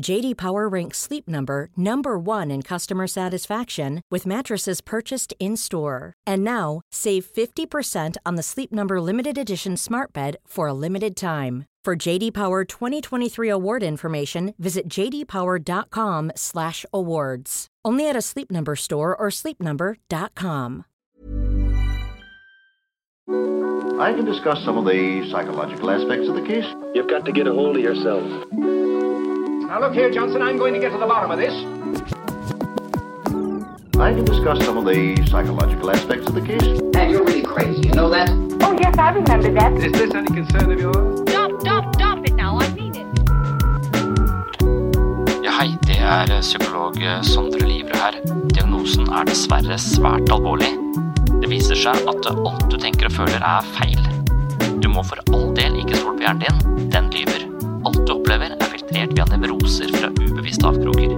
JD Power ranks Sleep Number number 1 in customer satisfaction with mattresses purchased in-store. And now, save 50% on the Sleep Number limited edition Smart Bed for a limited time. For JD Power 2023 award information, visit jdpower.com/awards. Only at a Sleep Number store or sleepnumber.com. I can discuss some of the psychological aspects of the case. You've got to get a hold of yourself. Now look here, Johnson, I'm going to get to the bottom of this. I can discuss some of the psychological aspects of the case. And you're really crazy, you know that? Oh, yes, I remember that. Is this any concern of yours? Stop, stop, stop it now. I mean it. Ja, hei, det er psykolog Sondre Livre her. Diagnosen er dessverre svært alvorlig. Det viser seg at alt du tenker og føler er feil. Du må for all del ikke stole på hjernen din, den lyver. Er filtrert via nevroser fra ubevisste avkroker.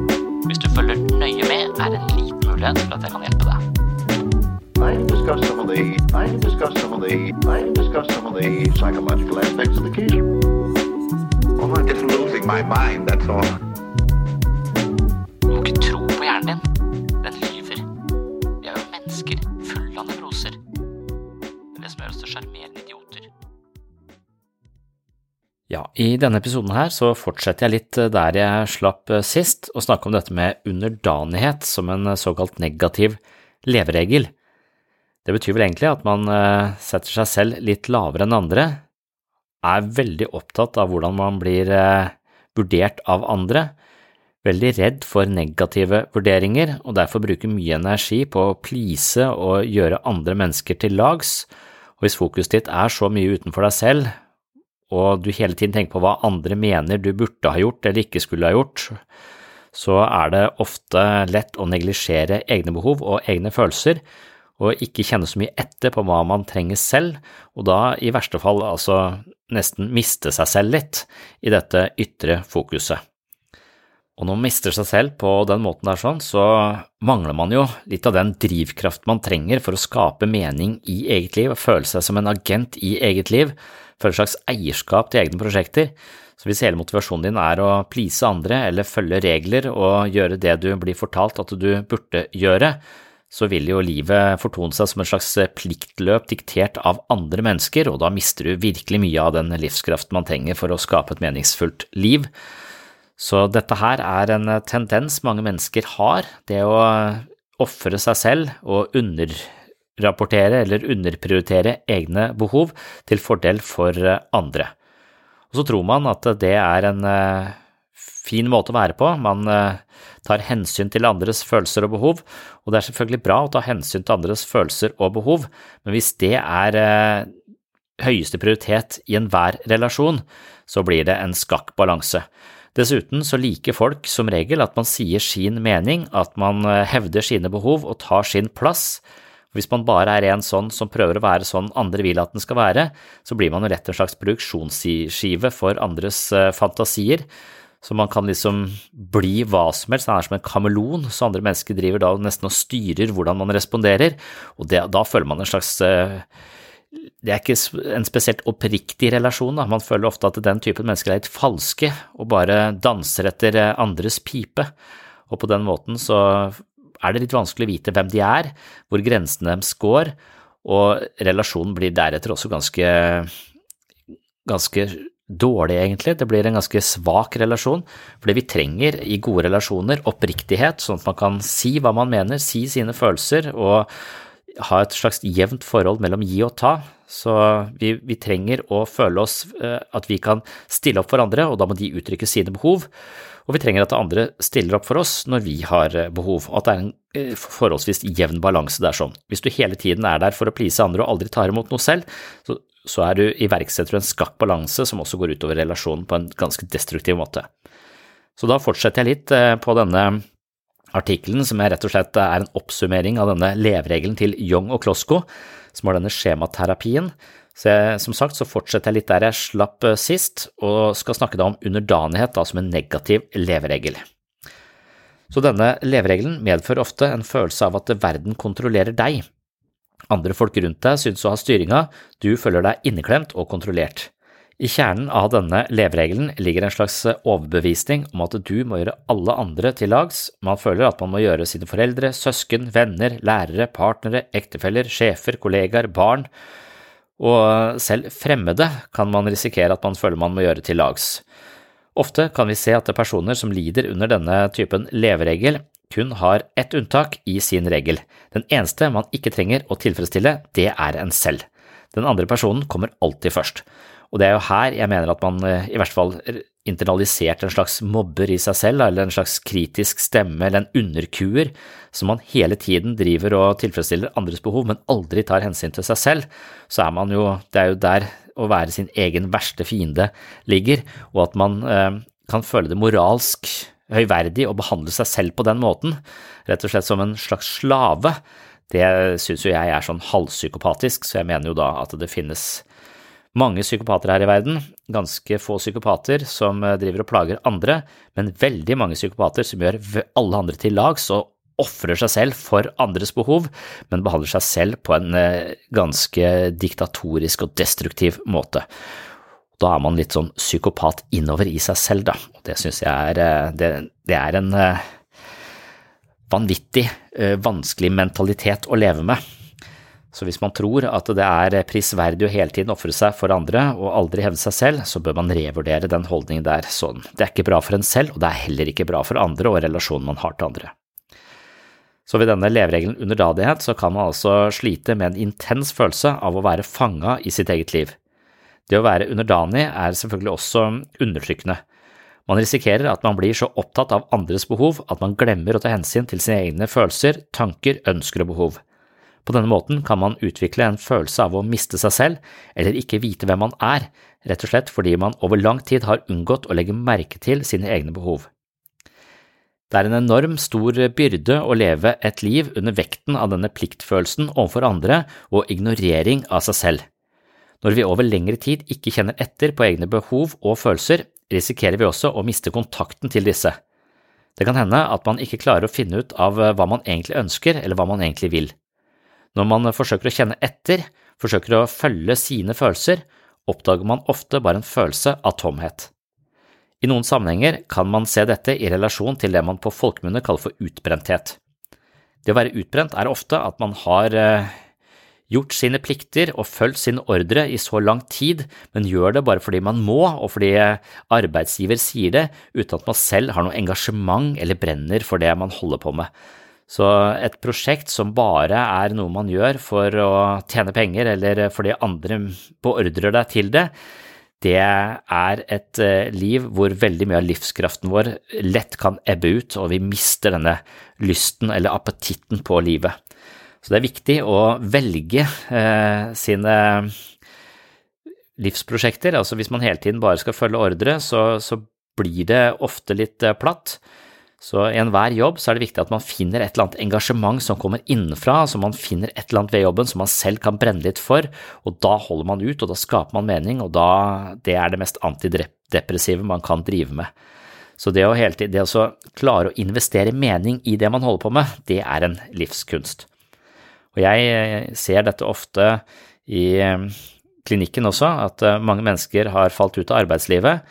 Hvis du følger nøye med, er det en liten mulighet for at jeg kan hjelpe deg. I discussing discuss some the I discussing discuss some the I discussing discuss some the psychological aspects of the case. Well, I'm just losing my mind, that's all. I denne episoden her så fortsetter jeg litt der jeg slapp sist, og snakke om dette med underdanighet som en såkalt negativ leveregel. Det betyr vel egentlig at man eh, setter seg selv litt lavere enn andre, er veldig opptatt av hvordan man blir eh, vurdert av andre, veldig redd for negative vurderinger og derfor bruker mye energi på å please og gjøre andre mennesker til lags, og hvis fokuset ditt er så mye utenfor deg selv, og du hele tiden tenker på hva andre mener du burde ha gjort eller ikke skulle ha gjort, så er det ofte lett å neglisjere egne behov og egne følelser, og ikke kjenne så mye etter på hva man trenger selv, og da i verste fall altså nesten miste seg selv litt i dette ytre fokuset. Og når man mister seg selv på den måten der sånn, så mangler man jo litt av den drivkraft man trenger for å skape mening i eget liv og føle seg som en agent i eget liv, føle et slags eierskap til egne prosjekter. Så hvis hele motivasjonen din er å please andre eller følge regler og gjøre det du blir fortalt at du burde gjøre, så vil jo livet fortone seg som et slags pliktløp diktert av andre mennesker, og da mister du virkelig mye av den livskraften man trenger for å skape et meningsfullt liv. Så dette her er en tendens mange mennesker har, det å ofre seg selv og underrapportere eller underprioritere egne behov til fordel for andre. Og så tror man at det er en fin måte å være på, man tar hensyn til andres følelser og behov, og det er selvfølgelig bra å ta hensyn til andres følelser og behov, men hvis det er høyeste prioritet i enhver relasjon, så blir det en skakk balanse. Dessuten så liker folk som regel at man sier sin mening, at man hevder sine behov og tar sin plass. Hvis man bare er en sånn som prøver å være sånn andre vil at den skal være, så blir man jo rett en slags produksjonsskive for andres fantasier. Så man kan liksom bli hva som helst, den er som en kameleon, så andre mennesker driver da nesten og styrer hvordan man responderer, og det, da føler man en slags det er ikke en spesielt oppriktig relasjon. Da. Man føler ofte at den typen mennesker er litt falske og bare danser etter andres pipe, og på den måten så er det litt vanskelig å vite hvem de er, hvor grensene deres går, og relasjonen blir deretter også ganske, ganske dårlig, egentlig. Det blir en ganske svak relasjon, For det vi trenger i gode relasjoner oppriktighet, sånn at man kan si hva man mener, si sine følelser og ha et slags jevnt forhold mellom gi og ta. Så vi, vi trenger å føle oss eh, at vi kan stille opp for andre, og da må de uttrykke sine behov. Og vi trenger at andre stiller opp for oss når vi har eh, behov, og at det er en eh, forholdsvis jevn balanse der sånn. Hvis du hele tiden er der for å please andre og aldri tar imot noe selv, så, så er du iverksetter du en skakk balanse som også går utover relasjonen på en ganske destruktiv måte. Så da fortsetter jeg litt på denne artikkelen, som jeg rett og slett er en oppsummering av denne leveregelen til Young og Klosko, som har denne skjematerapien. Så jeg, som sagt så fortsetter jeg litt der jeg slapp eh, sist, og skal snakke da om underdanighet da, som en negativ leveregel. Så denne leveregelen medfører ofte en følelse av at verden kontrollerer deg. Andre folk rundt deg synes å ha styringa, du føler deg inneklemt og kontrollert. I kjernen av denne leveregelen ligger en slags overbevisning om at du må gjøre alle andre til lags, man føler at man må gjøre sine foreldre, søsken, venner, lærere, partnere, ektefeller, sjefer, kollegaer, barn, og selv fremmede kan man risikere at man føler man må gjøre til lags. Ofte kan vi se at er personer som lider under denne typen leveregel, kun har ett unntak i sin regel. Den eneste man ikke trenger å tilfredsstille, det er en selv. Den andre personen kommer alltid først. Og det er jo her jeg mener at man eh, i hvert fall internalisert en slags mobber i seg selv, eller en slags kritisk stemme eller en underkuer som man hele tiden driver og tilfredsstiller andres behov, men aldri tar hensyn til seg selv, så er man jo, det er jo der å være sin egen verste fiende ligger, og at man eh, kan føle det moralsk høyverdig å behandle seg selv på den måten, rett og slett som en slags slave, det synes jo jeg er sånn halvpsykopatisk, så jeg mener jo da at det finnes mange psykopater her i verden, ganske få psykopater som eh, driver og plager andre, men veldig mange psykopater som gjør alle andre til lags og ofrer seg selv for andres behov, men behandler seg selv på en eh, ganske diktatorisk og destruktiv måte. Da er man litt sånn psykopat innover i seg selv, da, og det synes jeg er, eh, det, det er en vanvittig vanskelig mentalitet å leve med. Så hvis man tror at det er prisverdig å hele tiden ofre seg for andre og aldri hevde seg selv, så bør man revurdere den holdningen der sånn. Det er ikke bra for en selv, og det er heller ikke bra for andre og relasjonen man har til andre. Så ved denne leveregelen underdadighet så kan man altså slite med en intens følelse av å være fanga i sitt eget liv. Det å være underdanig er selvfølgelig også undertrykkende. Man risikerer at man blir så opptatt av andres behov at man glemmer å ta hensyn til sine egne følelser, tanker, ønsker og behov. På denne måten kan man utvikle en følelse av å miste seg selv eller ikke vite hvem man er, rett og slett fordi man over lang tid har unngått å legge merke til sine egne behov. Det er en enorm stor byrde å leve et liv under vekten av denne pliktfølelsen overfor andre og ignorering av seg selv. Når vi over lengre tid ikke kjenner etter på egne behov og følelser, risikerer vi også å miste kontakten til disse. Det kan hende at man ikke klarer å finne ut av hva man egentlig ønsker eller hva man egentlig vil. Når man forsøker å kjenne etter, forsøker å følge sine følelser, oppdager man ofte bare en følelse av tomhet. I noen sammenhenger kan man se dette i relasjon til det man på folkemunne kaller for utbrenthet. Det å være utbrent er ofte at man har eh, gjort sine plikter og fulgt sin ordre i så lang tid, men gjør det bare fordi man må og fordi arbeidsgiver sier det, uten at man selv har noe engasjement eller brenner for det man holder på med. Så et prosjekt som bare er noe man gjør for å tjene penger eller fordi andre beordrer deg til det, det er et eh, liv hvor veldig mye av livskraften vår lett kan ebbe ut, og vi mister denne lysten eller appetitten på livet. Så det er viktig å velge eh, sine livsprosjekter. Altså hvis man hele tiden bare skal følge ordre, så, så blir det ofte litt eh, platt. Så i enhver jobb så er det viktig at man finner et eller annet engasjement som kommer innenfra, så man finner et eller annet ved jobben som man selv kan brenne litt for, og da holder man ut, og da skaper man mening, og da det er det mest antidepressive man kan drive med. Så det å, hele tiden, det å klare å investere mening i det man holder på med, det er en livskunst. Og jeg ser dette ofte i eh, klinikken også, at eh, mange mennesker har falt ut av arbeidslivet,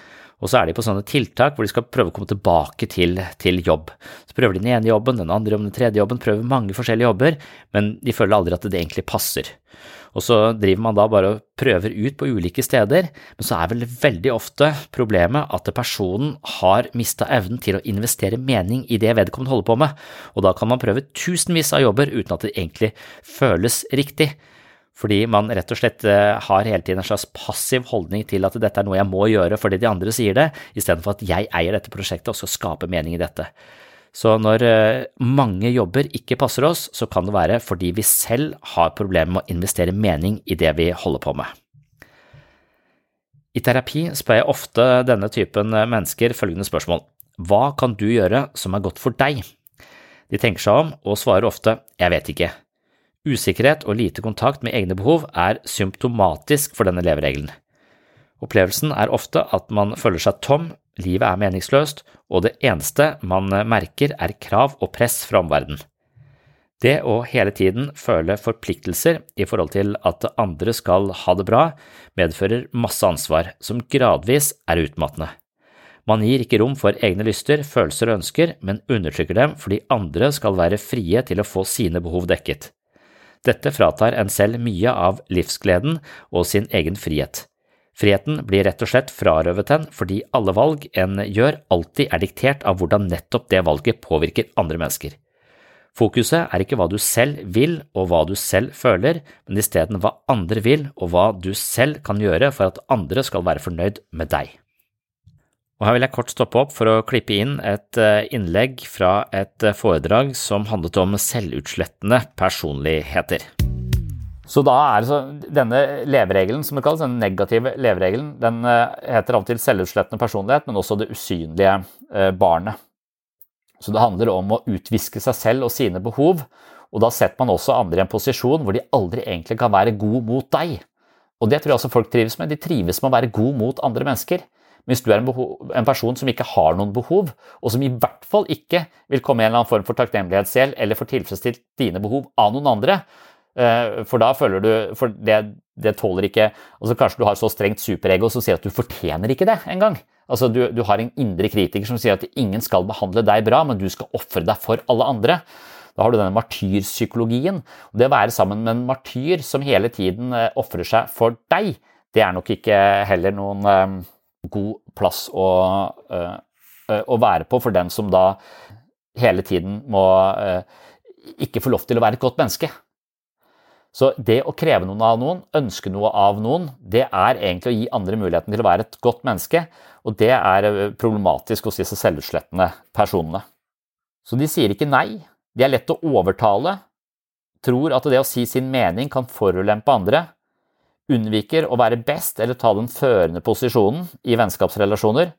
og så er de på sånne tiltak hvor de skal prøve å komme tilbake til, til jobb. Så prøver de den ene jobben, den andre jobben, den tredje jobben, prøver mange forskjellige jobber, men de føler aldri at det egentlig passer. Og så driver man da bare og prøver ut på ulike steder, men så er vel veldig ofte problemet at personen har mista evnen til å investere mening i det vedkommende holder på med, og da kan man prøve tusenvis av jobber uten at det egentlig føles riktig. Fordi man rett og slett eh, har hele tiden en slags passiv holdning til at dette er noe jeg må gjøre fordi de andre sier det, istedenfor at jeg eier dette prosjektet og skal skape mening i dette. Så når eh, mange jobber ikke passer oss, så kan det være fordi vi selv har problemer med å investere mening i det vi holder på med. I terapi spør jeg ofte denne typen eh, mennesker følgende spørsmål. Hva kan du gjøre som er godt for deg? De tenker seg om og svarer ofte jeg vet ikke. Usikkerhet og lite kontakt med egne behov er symptomatisk for denne leveregelen. Opplevelsen er ofte at man føler seg tom, livet er meningsløst, og det eneste man merker er krav og press fra omverdenen. Det å hele tiden føle forpliktelser i forhold til at andre skal ha det bra, medfører masse ansvar, som gradvis er utmattende. Man gir ikke rom for egne lyster, følelser og ønsker, men undertrykker dem fordi andre skal være frie til å få sine behov dekket. Dette fratar en selv mye av livsgleden og sin egen frihet. Friheten blir rett og slett frarøvet en fordi alle valg en gjør, alltid er diktert av hvordan nettopp det valget påvirker andre mennesker. Fokuset er ikke hva du selv vil og hva du selv føler, men isteden hva andre vil og hva du selv kan gjøre for at andre skal være fornøyd med deg. Og Her vil jeg kort stoppe opp for å klippe inn et eh, innlegg fra et eh, foredrag som handlet om selvutslettende personligheter. Så da er så, Denne leveregelen, som det kalles, den negative leveregelen, den eh, heter av og til selvutslettende personlighet, men også det usynlige barnet. Så det handler om å utviske seg selv og sine behov, og da setter man også andre i en posisjon hvor de aldri egentlig kan være god mot deg. Og det tror jeg også folk trives med. De trives med å være god mot andre mennesker. Hvis du er en, behov, en, person som ikke har noen behov, og som i hvert fall ikke vil komme i en eller annen form for takknemlighetsgjeld eller få tilfredsstilt dine behov av noen andre, Eh, for da føler du For det, det tåler ikke altså Kanskje du har så strengt superego som sier at du fortjener ikke det engang. Altså du, du har en indre kritiker som sier at ingen skal behandle deg bra, men du skal ofre deg for alle andre. Da har du denne martyrpsykologien. Det å være sammen med en martyr som hele tiden eh, ofrer seg for deg, det er nok ikke heller noen um, god plass å, uh, å, være på for den som da hele tiden må uh, ikke få lov til å være et godt menneske. Så det å kreve noe av noen, ønske noe av noen, det er egentlig å gi andre muligheten til å være et godt menneske, og det er eh, problematisk hos disse selvutslettende personene. Så de sier ikke nei, de er lett å overtale, tror at det å si sin mening kan forulempe andre, unnviker å være best eller ta den førende posisjonen i vennskapsrelasjoner,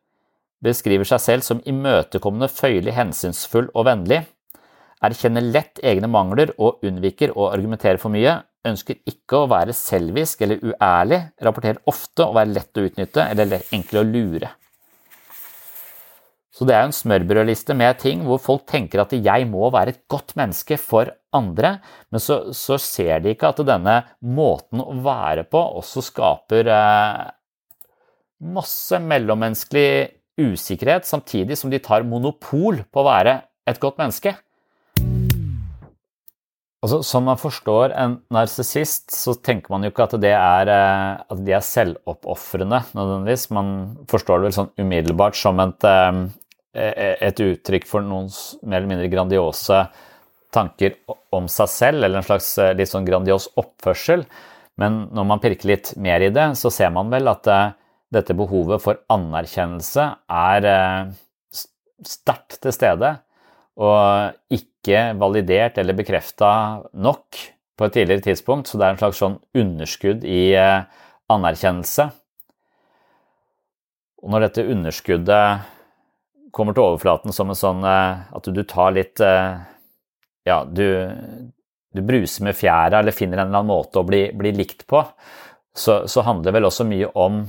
beskriver seg selv som imøtekommende, føyelig, hensynsfull og vennlig, erkjenner lett egne mangler og unnviker å argumentere for mye, ønsker ikke å være selvisk eller uærlig, rapporterer ofte å være lett å utnytte eller enkel å lure. Så det er jo en smørbrødliste med ting hvor folk tenker at jeg må være et godt menneske for andre, men så, så ser de ikke at denne måten å være på også skaper eh, masse mellommenneskelig usikkerhet, samtidig som de tar monopol på å være et godt menneske. Altså, som man forstår en narsissist, så tenker man jo ikke at, er, eh, at de er selvoppofrende nødvendigvis. Man forstår det vel sånn umiddelbart som et, eh, et uttrykk for noen mer eller mindre grandiose tanker om seg selv, eller en slags eh, litt sånn grandios oppførsel. Men når man pirker litt mer i det, så ser man vel at dette behovet for anerkjennelse er sterkt til stede og ikke validert eller bekrefta nok på et tidligere tidspunkt, så det er en slags sånn underskudd i eh, anerkjennelse. Og når dette underskuddet kommer til overflaten som en sånn eh, at du tar litt eh, Ja, du, du bruser med fjæra eller finner en eller annen måte å bli, bli likt på, så, så, handler det vel også mye om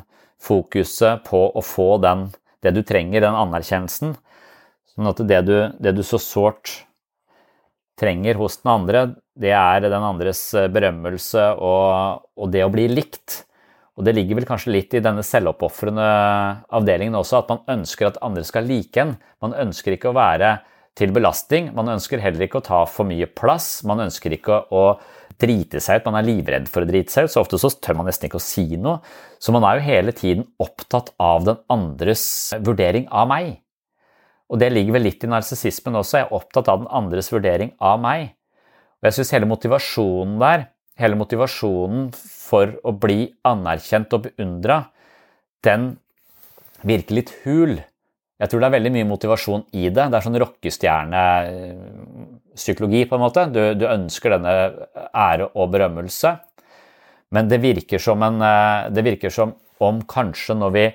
fokuset på å få den, det du trenger, den anerkjennelsen, Sånn at det du, det du så sårt trenger hos den andre, det er den andres berømmelse og, og det å bli likt. Og det ligger vel kanskje litt i denne selvoppofrende avdelingen også, at man ønsker at andre skal like en. Man ønsker ikke å være til belastning. Man ønsker heller ikke å ta for mye plass. Man ønsker ikke å drite seg ut. Man er livredd for å drite seg ut, så ofte så tør man nesten ikke å si noe. Så man er jo hele tiden opptatt av den andres vurdering av meg. Og det ligger vel litt i narsissismen også. Jeg er opptatt av den andres vurdering av meg. Og jeg syns hele motivasjonen der hele motivasjonen for å bli anerkjent og beundra, den virker litt hul. Jeg tror det er veldig mye motivasjon i det. Det er sånn rockestjernepsykologi, på en måte. Du, du, ønsker denne ære og berømmelse. Men det virker, en, det virker som om kanskje når vi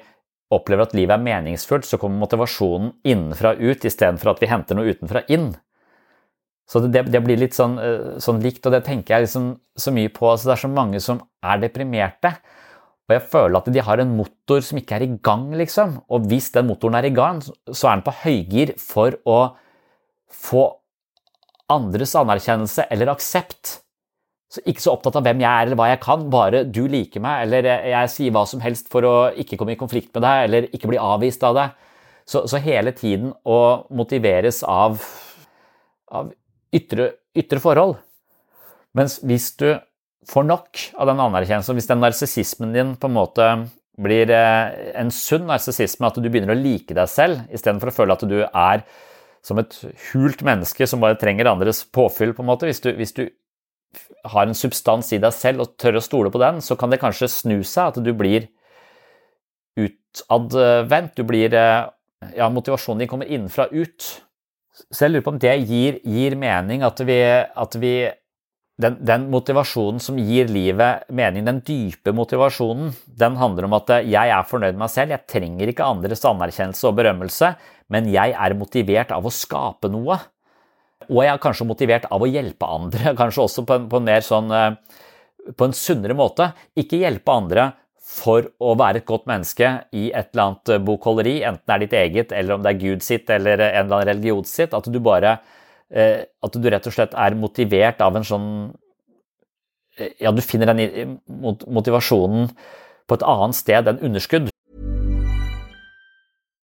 opplever at livet er meningsfullt, så kommer motivasjonen innenfra ut istedenfor at vi henter noe utenfra inn. Så det, det, blir litt sånn, eh, sånn, likt, og det tenker jeg liksom så mye på. Altså det er så mange som er deprimerte, og jeg føler at de har en motor som ikke er i gang, liksom. Og hvis den motoren er i gang, så er den på høygir for å få andres anerkjennelse eller aksept. Så ikke så opptatt av hvem jeg er eller hva jeg kan, bare du liker meg, eller jeg, sier hva som helst for å ikke komme i konflikt med deg, eller ikke bli avvist av deg. Så, så hele tiden å motiveres av, av ytre, ytre forhold. Mens hvis du får nok av den anerkjennelsen, hvis den narsissismen din på en måte blir eh, en sunn narsissisme, at du begynner å like deg selv istedenfor å føle at du er som et hult menneske som bare trenger andres påfyll, på en måte. Hvis du, hvis du har en substans i deg selv og tør å stole på den, så kan det kanskje snu seg, at du blir utadvendt. Du blir eh, Ja, motivasjonen din kommer innenfra ut. Så jeg lurer på om det gir, gir mening, at vi, at vi den, den, motivasjonen som gir livet mening, den dype motivasjonen, den handler om at jeg er fornøyd med meg selv, jeg trenger ikke andres anerkjennelse og berømmelse, men jeg er motivert av å skape noe. Og jeg er kanskje motivert av å hjelpe andre, kanskje også på en, på en mer sånn eh, på en sunnere måte. Ikke hjelpe andre for å være et godt menneske i et eller annet eh, bokholderi, enten det er ditt eget, eller om det er Gud sitt eller en eller annen religion sitt, at du bare eh, At du rett og slett er motivert av en sånn eh, Ja, du finner den motivasjonen på et annet sted enn underskudd.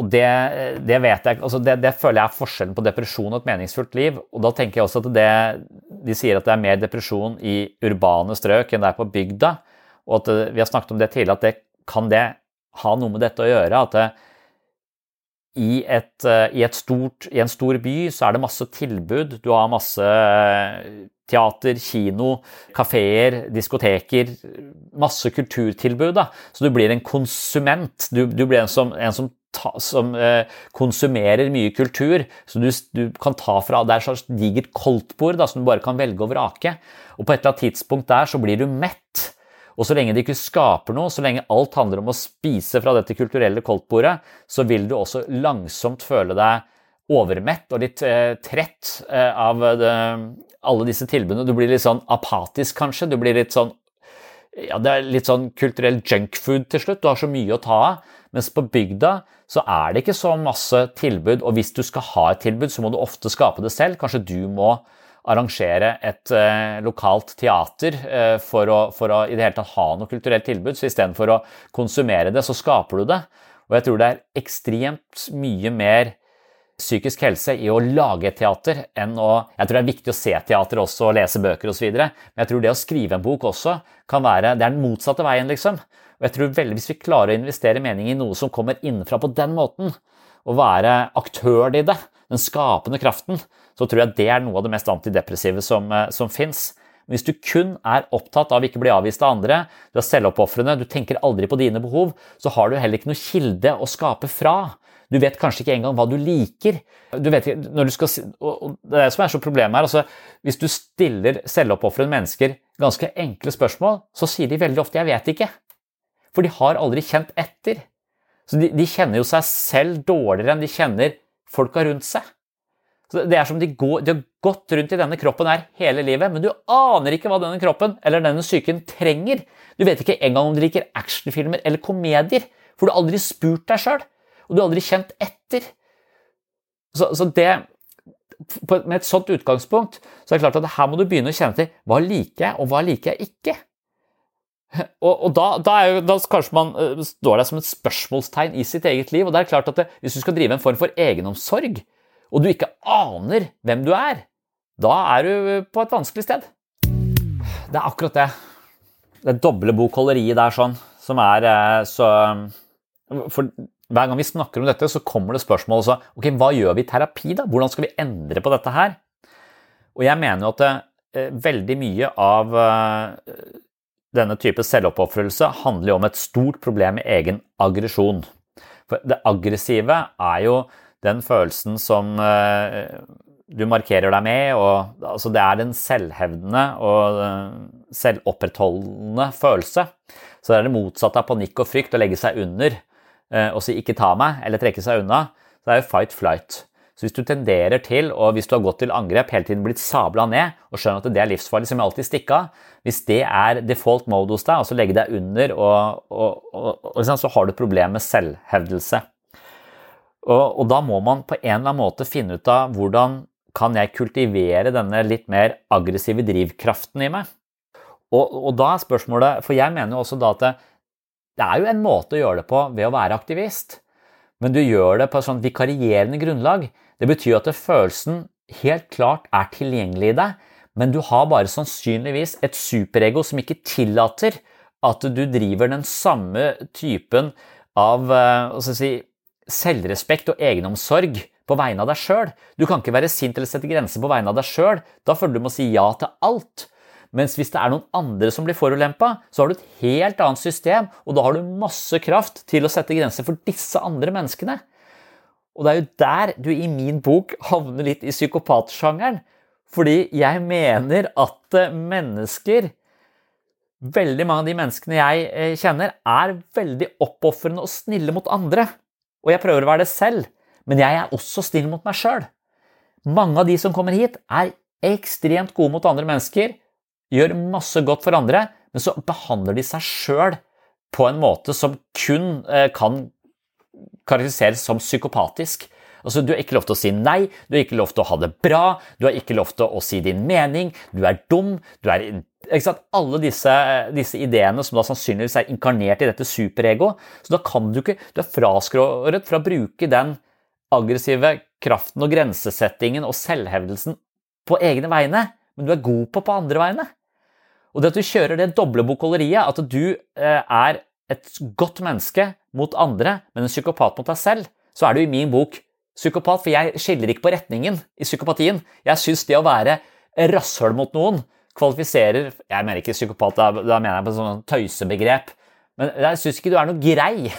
Og det, det vet jeg, altså det, det, føler jeg er forskjellen på depresjon og et meningsfullt liv. Og da tenker jeg også at det, De sier at det er mer depresjon i urbane strøk enn det er på bygda. Og at vi har snakket om det tidligere, at det, kan det ha noe med dette å gjøre? At det, i, et, i, et stort, i, en stor by så er det masse tilbud. Du har masse teater, kino, kafeer, diskoteker. Masse kulturtilbud. Da. Så du blir en konsument. Du, du blir en som, en som ta, som eh, konsumerer mye kultur. Så du, du, kan ta fra Det er et slags digert koldtbord som du bare kan velge og vrake. Og på et eller annet tidspunkt der så blir du mett. Og så lenge det ikke skaper noe, så lenge alt handler om å spise fra dette kulturelle koldtbordet, så vil du også langsomt føle deg overmett og litt eh, trett eh, av det, alle disse tilbudene. Du blir litt sånn apatisk, kanskje. Du blir litt sånn ja, det er litt sånn kulturell junkfood til slutt. Du har så mye å ta av. Mens på bygda så er det ikke så masse tilbud, og hvis du skal ha et tilbud, så må du ofte skape det selv. Kanskje du må arrangere et eh, lokalt teater eh, for, å, for, å, i det hele tatt ha noe kulturelt tilbud. Så istedenfor å konsumere det, så skaper du det. Og jeg tror det er ekstremt mye mer psykisk helse i å lage teater enn å Jeg tror det er viktig å se teater også og lese bøker osv., men jeg tror det å skrive en bok også kan være Det er den motsatte veien, liksom. Og jeg tror veldig Hvis vi klarer å investere mening i noe som kommer innenfra på den måten, og være aktøren i det, den skapende kraften, så tror jeg det er noe av det mest antidepressive som, eh, som fins. Hvis du kun er opptatt av ikke bli avvist av andre, du er selvoppofrende, du tenker aldri på dine behov, så har du heller ikke noe kilde å skape fra. Du vet kanskje ikke engang hva du liker. Du vet, du skal, det er det som er så problemet her. Altså, hvis du stiller selvoppofrende mennesker ganske enkle spørsmål, så sier de veldig ofte 'jeg vet ikke'. For de har aldri kjent etter. Så de, de kjenner jo seg selv dårligere enn de kjenner folka rundt seg. Så Det er som de, går, de har gått rundt i denne kroppen her hele livet, men du aner ikke hva denne kroppen eller denne psyken trenger. Du vet ikke engang om de liker actionfilmer eller komedier, for du har aldri spurt deg sjøl og du har aldri kjent etter. Så, så det, med et sånt utgangspunkt så er det klart at her må du begynne å kjenne til hva liker jeg, og hva liker jeg ikke. Og, og da, da, jo, da, kanskje man uh, står der som et spørsmålstegn i sitt eget liv. og det er klart at det, Hvis du skal drive en form for egenomsorg, og du ikke aner hvem du er, da er du på et vanskelig sted. Det er akkurat det. Det doble bokholderiet der sånn, som er uh, så For hver gang vi snakker om dette, så kommer det spørsmål også, ok, hva gjør vi i terapi da? Hvordan skal vi endre på dette her? Og jeg mener jo at det, eh, veldig mye av eh, denne type selvoppofrelse handler jo om et stort problem i egen aggresjon. For det aggressive er jo den følelsen som eh, du markerer deg med, og altså det er den selvhevdende og selvopprettholdende følelse. Så det er det motsatte av panikk og frykt å legge seg under Eh, og si 'ikke ta meg', eller trekke seg unna, så er jo fight flight. Så hvis du tenderer til, og hvis du har gått til angrep, hele tiden blitt sabla ned og skjønner at det er livsfarlig, som jeg alltid stikker av Hvis det er default mode hos deg, altså legge deg under, og, og, og, og så har du et problem med selvhevdelse. Og, da må man på en eller annen måte finne ut av hvordan kan jeg kultivere denne litt mer aggressive drivkraften i meg. Og, da er spørsmålet, for jeg mener jo også da at det, det er jo en måte å gjøre det på ved å være aktivist, men du gjør det på et sånn vikarierende grunnlag. Det betyr at følelsen helt klart er tilgjengelig i deg, men du har bare sannsynligvis et superego som ikke tillater at du driver den samme typen av eh, si, selvrespekt og egenomsorg på vegne av deg sjøl. Du kan ikke være sint eller sette grenser på vegne av deg sjøl. Da føler du må si ja til alt. Mens hvis det er noen andre som blir forulempa, så har du et helt annet system, og da har du masse kraft til å sette grenser for disse andre menneskene. Og det er jo der du i min bok havner litt i psykopatsjangeren. Fordi jeg mener at eh, mennesker Veldig mange av de menneskene jeg eh, kjenner, er veldig oppofrende og snille mot andre. Og jeg prøver å være det selv, men jeg er også snill mot meg sjøl. Mange av de som kommer hit, er ekstremt gode mot andre mennesker, gjør masse godt for andre, men så behandler de seg sjøl på en måte som kun eh, kan karakteriseres som psykopatisk. Altså, Du har ikke lov til å si nei, du har ikke lov til å ha det bra, du har ikke lov til å si din mening, du er dum du er, ikke sant? Alle disse, disse, ideene som da sannsynligvis er inkarnert i dette superego. Så da kan du ikke Du er fraskåret fra å bruke den aggressive kraften og grensesettingen og selvhevdelsen på egne vegne, men du er god på på andre vegne. Og det at du kjører det doble bokholderiet, at du eh, er et godt menneske mot andre, men en psykopat mot deg selv, så er du i min bok psykopat, for jeg skiller ikke på retningen i psykopatien. Jeg syns det å være rasshøl mot noen kvalifiserer Jeg mener ikke psykopat, da, mener jeg på sånn tøysebegrep. Men jeg syns ikke du er noe grei,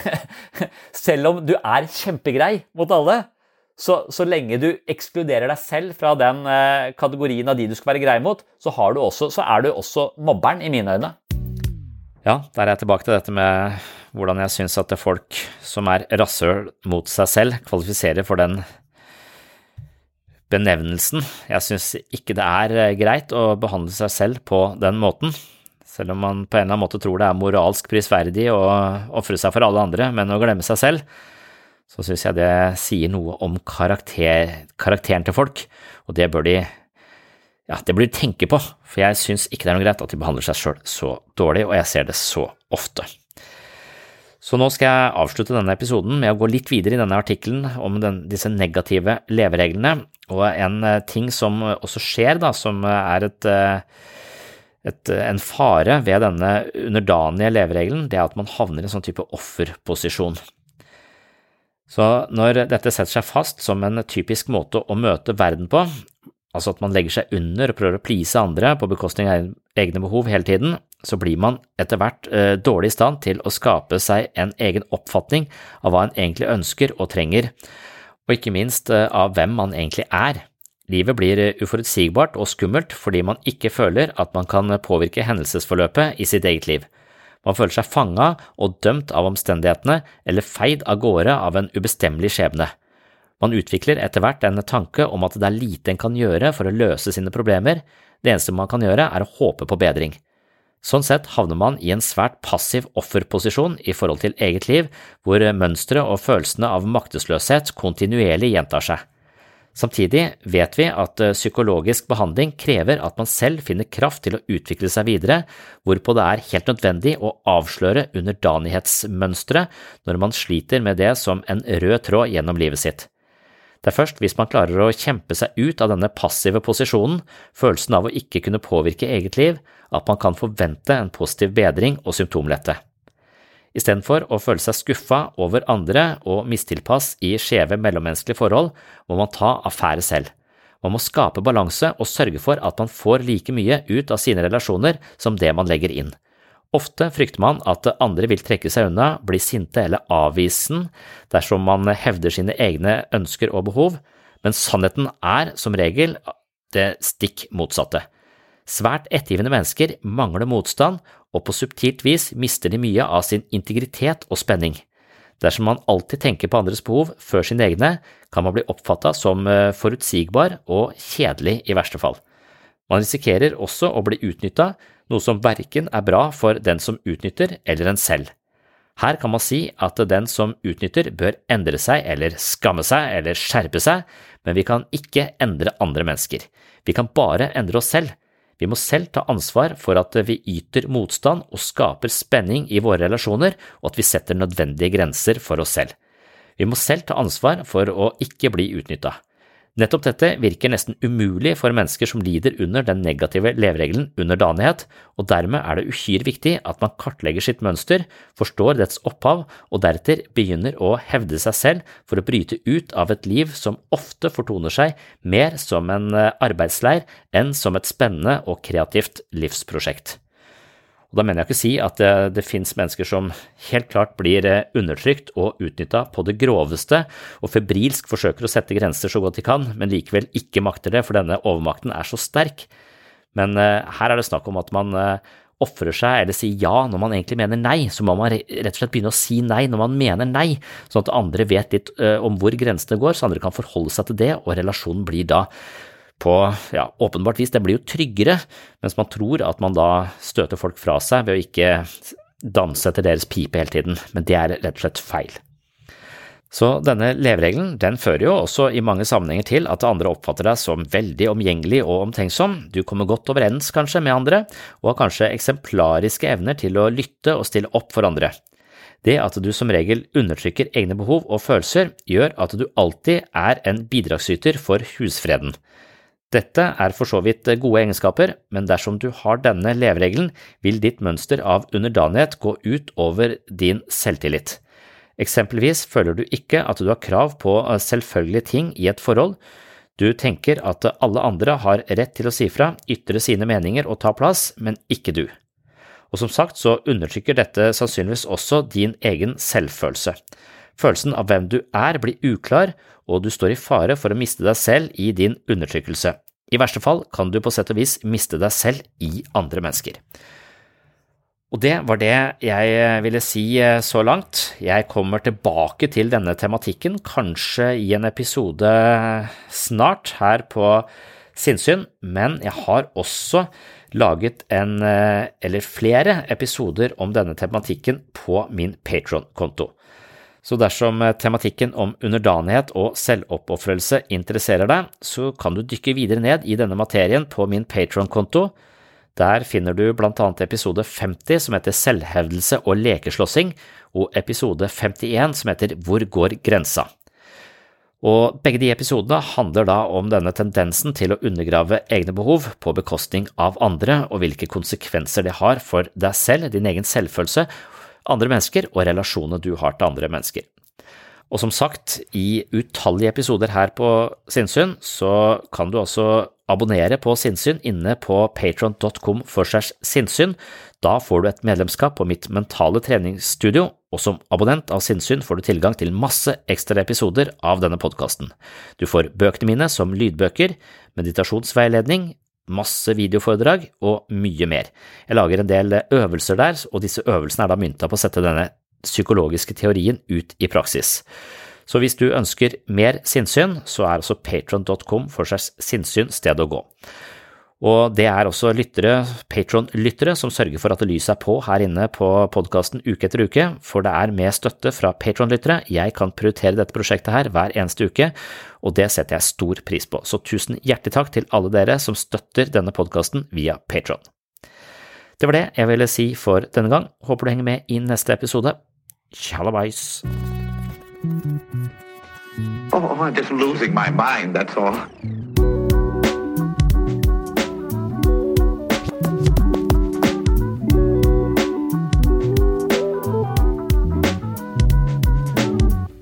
selv om du er kjempegrei mot alle. Så, så, lenge du ekskluderer deg selv fra den eh, kategorien av de du skal være grei mot, så, også, så, er du også mobberen, i mine øyne. Ja, der er jeg tilbake til dette med hvordan jeg syns at folk som er rasshøl mot seg selv, kvalifiserer for den benevnelsen. Jeg syns ikke det er eh, greit å behandle seg selv på den måten. Selv om man på en eller annen måte tror det er moralsk prisverdig å ofre seg for alle andre, men å glemme seg selv, så syns jeg det sier noe om karakter, karakteren til folk, og det bør de ja, det bør tenke på, for jeg syns ikke det er noe greit at de behandler seg sjøl så dårlig, og jeg ser det så ofte. Så nå skal jeg avslutte denne episoden med å gå litt videre i denne artikkelen om den, disse negative levereglene, og en eh, ting som også skjer, da, som er et, eh, et, en fare ved denne underdanige leveregelen, det er at man havner i en sånn type offerposisjon. Så når dette setter seg fast som en typisk måte å møte verden på, altså at man legger seg under og prøver å please andre på bekostning av egne behov hele tiden, så blir man etter hvert eh, dårlig i stand til å skape seg en egen oppfatning av hva en egentlig ønsker og trenger, og ikke minst eh, av hvem man egentlig er. Livet blir eh, uforutsigbart og skummelt fordi man ikke føler at man kan påvirke hendelsesforløpet i sitt eget liv. Man føler seg fanga og dømt av omstendighetene eller feid av gårde av en ubestemmelig skjebne. Man utvikler etter hvert en tanke om at det er lite en kan gjøre for å løse sine problemer, det eneste man kan gjøre er å håpe på bedring. Sånn sett havner man i en svært passiv offerposisjon i forhold til eget liv, hvor mønsteret og følelsene av maktesløshet kontinuerlig gjentar seg. Samtidig vet vi at eh, psykologisk behandling krever at man selv finner kraft til å utvikle seg videre, hvorpå det er helt nødvendig å avsløre underdanighetsmønstre når man sliter med det som en rød tråd gjennom livet sitt. Det er først hvis man klarer å kjempe seg ut av denne passive posisjonen, følelsen av å ikke kunne påvirke eget liv, at man kan forvente en positiv bedring og symptomlette. Istedenfor å føle seg skuffa over andre og mistilpass i skjeve mellommenneskelige forhold, må man ta affære selv. Man må skape balanse og sørge for at man får like mye ut av sine relasjoner som det man legger inn. Ofte frykter man at andre vil trekke seg unna, bli sinte eller avvisen dersom man hevder sine egne ønsker og behov, men sannheten er som regel det stikk motsatte. Svært ettergivende mennesker mangler motstand, og på subtilt vis mister de mye av sin integritet og spenning. Dersom man alltid tenker på andres behov før sine egne, kan man bli oppfatta som eh, forutsigbar og kjedelig i verste fall. Man risikerer også å bli utnytta, noe som verken er bra for den som utnytter eller en selv. Her kan man si at den som utnytter bør endre seg eller skamme seg eller skjerpe seg, men vi kan ikke endre andre mennesker. Vi kan bare endre oss selv. Vi må selv ta ansvar for at vi yter motstand og skaper spenning i våre relasjoner, og at vi setter nødvendige grenser for oss selv. Vi må selv ta ansvar for å ikke bli utnytta. Nettopp dette virker nesten umulig for mennesker som lider under den negative leveregelen underdanighet, og dermed er det uhyre viktig at man kartlegger sitt mønster, forstår dets opphav og deretter begynner å hevde seg selv for å bryte ut av et liv som ofte fortoner seg mer som en eh, arbeidsleir enn som et spennende og kreativt livsprosjekt. Og Da mener jeg ikke å si at det, det finnes mennesker som helt klart blir eh, undertrykt og utnytta på det groveste, og febrilsk forsøker å sette grenser så godt de kan, men likevel ikke makter det, for denne overmakten er så sterk. Men uh, her er det snakk om at man uh, ofrer seg eller sier ja når man egentlig mener nei, så må man rett og slett begynne å si nei når man mener nei, sånn at andre vet litt om hvor grensene går, så andre kan forholde seg til det, og relasjonen blir da på ja, åpenbart vis. Det blir jo tryggere, mens man tror at man da støter folk fra seg ved å ikke danse etter deres pipe hele tiden, men det er rett og slett feil. Så denne leveregelen den fører jo også i mange sammenhenger til at andre oppfatter deg som veldig omgjengelig og omtenksom, du kommer godt overens kanskje med andre, og har kanskje eksemplariske evner til å lytte og stille opp for andre. Det at du som regel undertrykker egne behov og følelser, gjør at du alltid er en bidragsyter for husfreden. Dette er for så vidt gode egenskaper, men dersom du har denne leveregelen, vil ditt mønster av underdanighet gå ut over din selvtillit. Eksempelvis føler du ikke at du har krav på selvfølgelige ting i et forhold, du tenker at alle andre har rett til å si fra, ytre sine meninger og ta plass, men ikke du. Og som sagt så undertrykker dette sannsynligvis også din egen selvfølelse. Følelsen av hvem du er blir uklar, og du står i fare for å miste deg selv i din undertrykkelse. I verste fall kan du på sett og vis miste deg selv i andre mennesker. Og det var det jeg ville si eh, så langt. Jeg kommer tilbake til denne tematikken, kanskje i en episode snart her på Sinnsyn, men jeg har også laget en eh, eller flere episoder om denne tematikken på min Patron-konto. Så dersom eh, tematikken om underdanighet og selvoppofrelse interesserer deg, så kan du dykke videre ned i denne materien på min Patron-konto der finner du blant annet episode 50 som heter Selvhevdelse og lekeslåssing, og episode 51 som heter Hvor går grensa? Og begge de episodene handler da om denne tendensen til å undergrave egne behov på bekostning av andre, og hvilke konsekvenser det har for deg selv, din egen selvfølelse, andre mennesker og relasjonene du har til andre mennesker. Og som sagt, i utallige episoder her på Sinnsyn, så kan du også abonnere på Sinnsyn inne på patron.com for segs sinnsyn. Da får du et medlemskap på mitt mentale treningsstudio, og som abonnent av Sinnsyn får du tilgang til masse ekstra episoder av denne podkasten. Du får bøkene mine som lydbøker, meditasjonsveiledning, masse videoforedrag og mye mer. Jeg lager en del øvelser der, og disse øvelsene er da mynta på å sette denne psykologiske teorien ut i praksis. Så hvis du ønsker mer sinnssyn, så er også patron.com for segs sinnssyn stedet å gå. Og det er også lyttere, Patron-lyttere som sørger for at lyset er på her inne på podkasten uke etter uke, for det er med støtte fra Patron-lyttere jeg kan prioritere dette prosjektet her hver eneste uke, og det setter jeg stor pris på. Så tusen hjertelig takk til alle dere som støtter denne podkasten via Patron. Det var det jeg ville si for denne gang. Håper du henger med i neste episode. Tjalabais! Oh.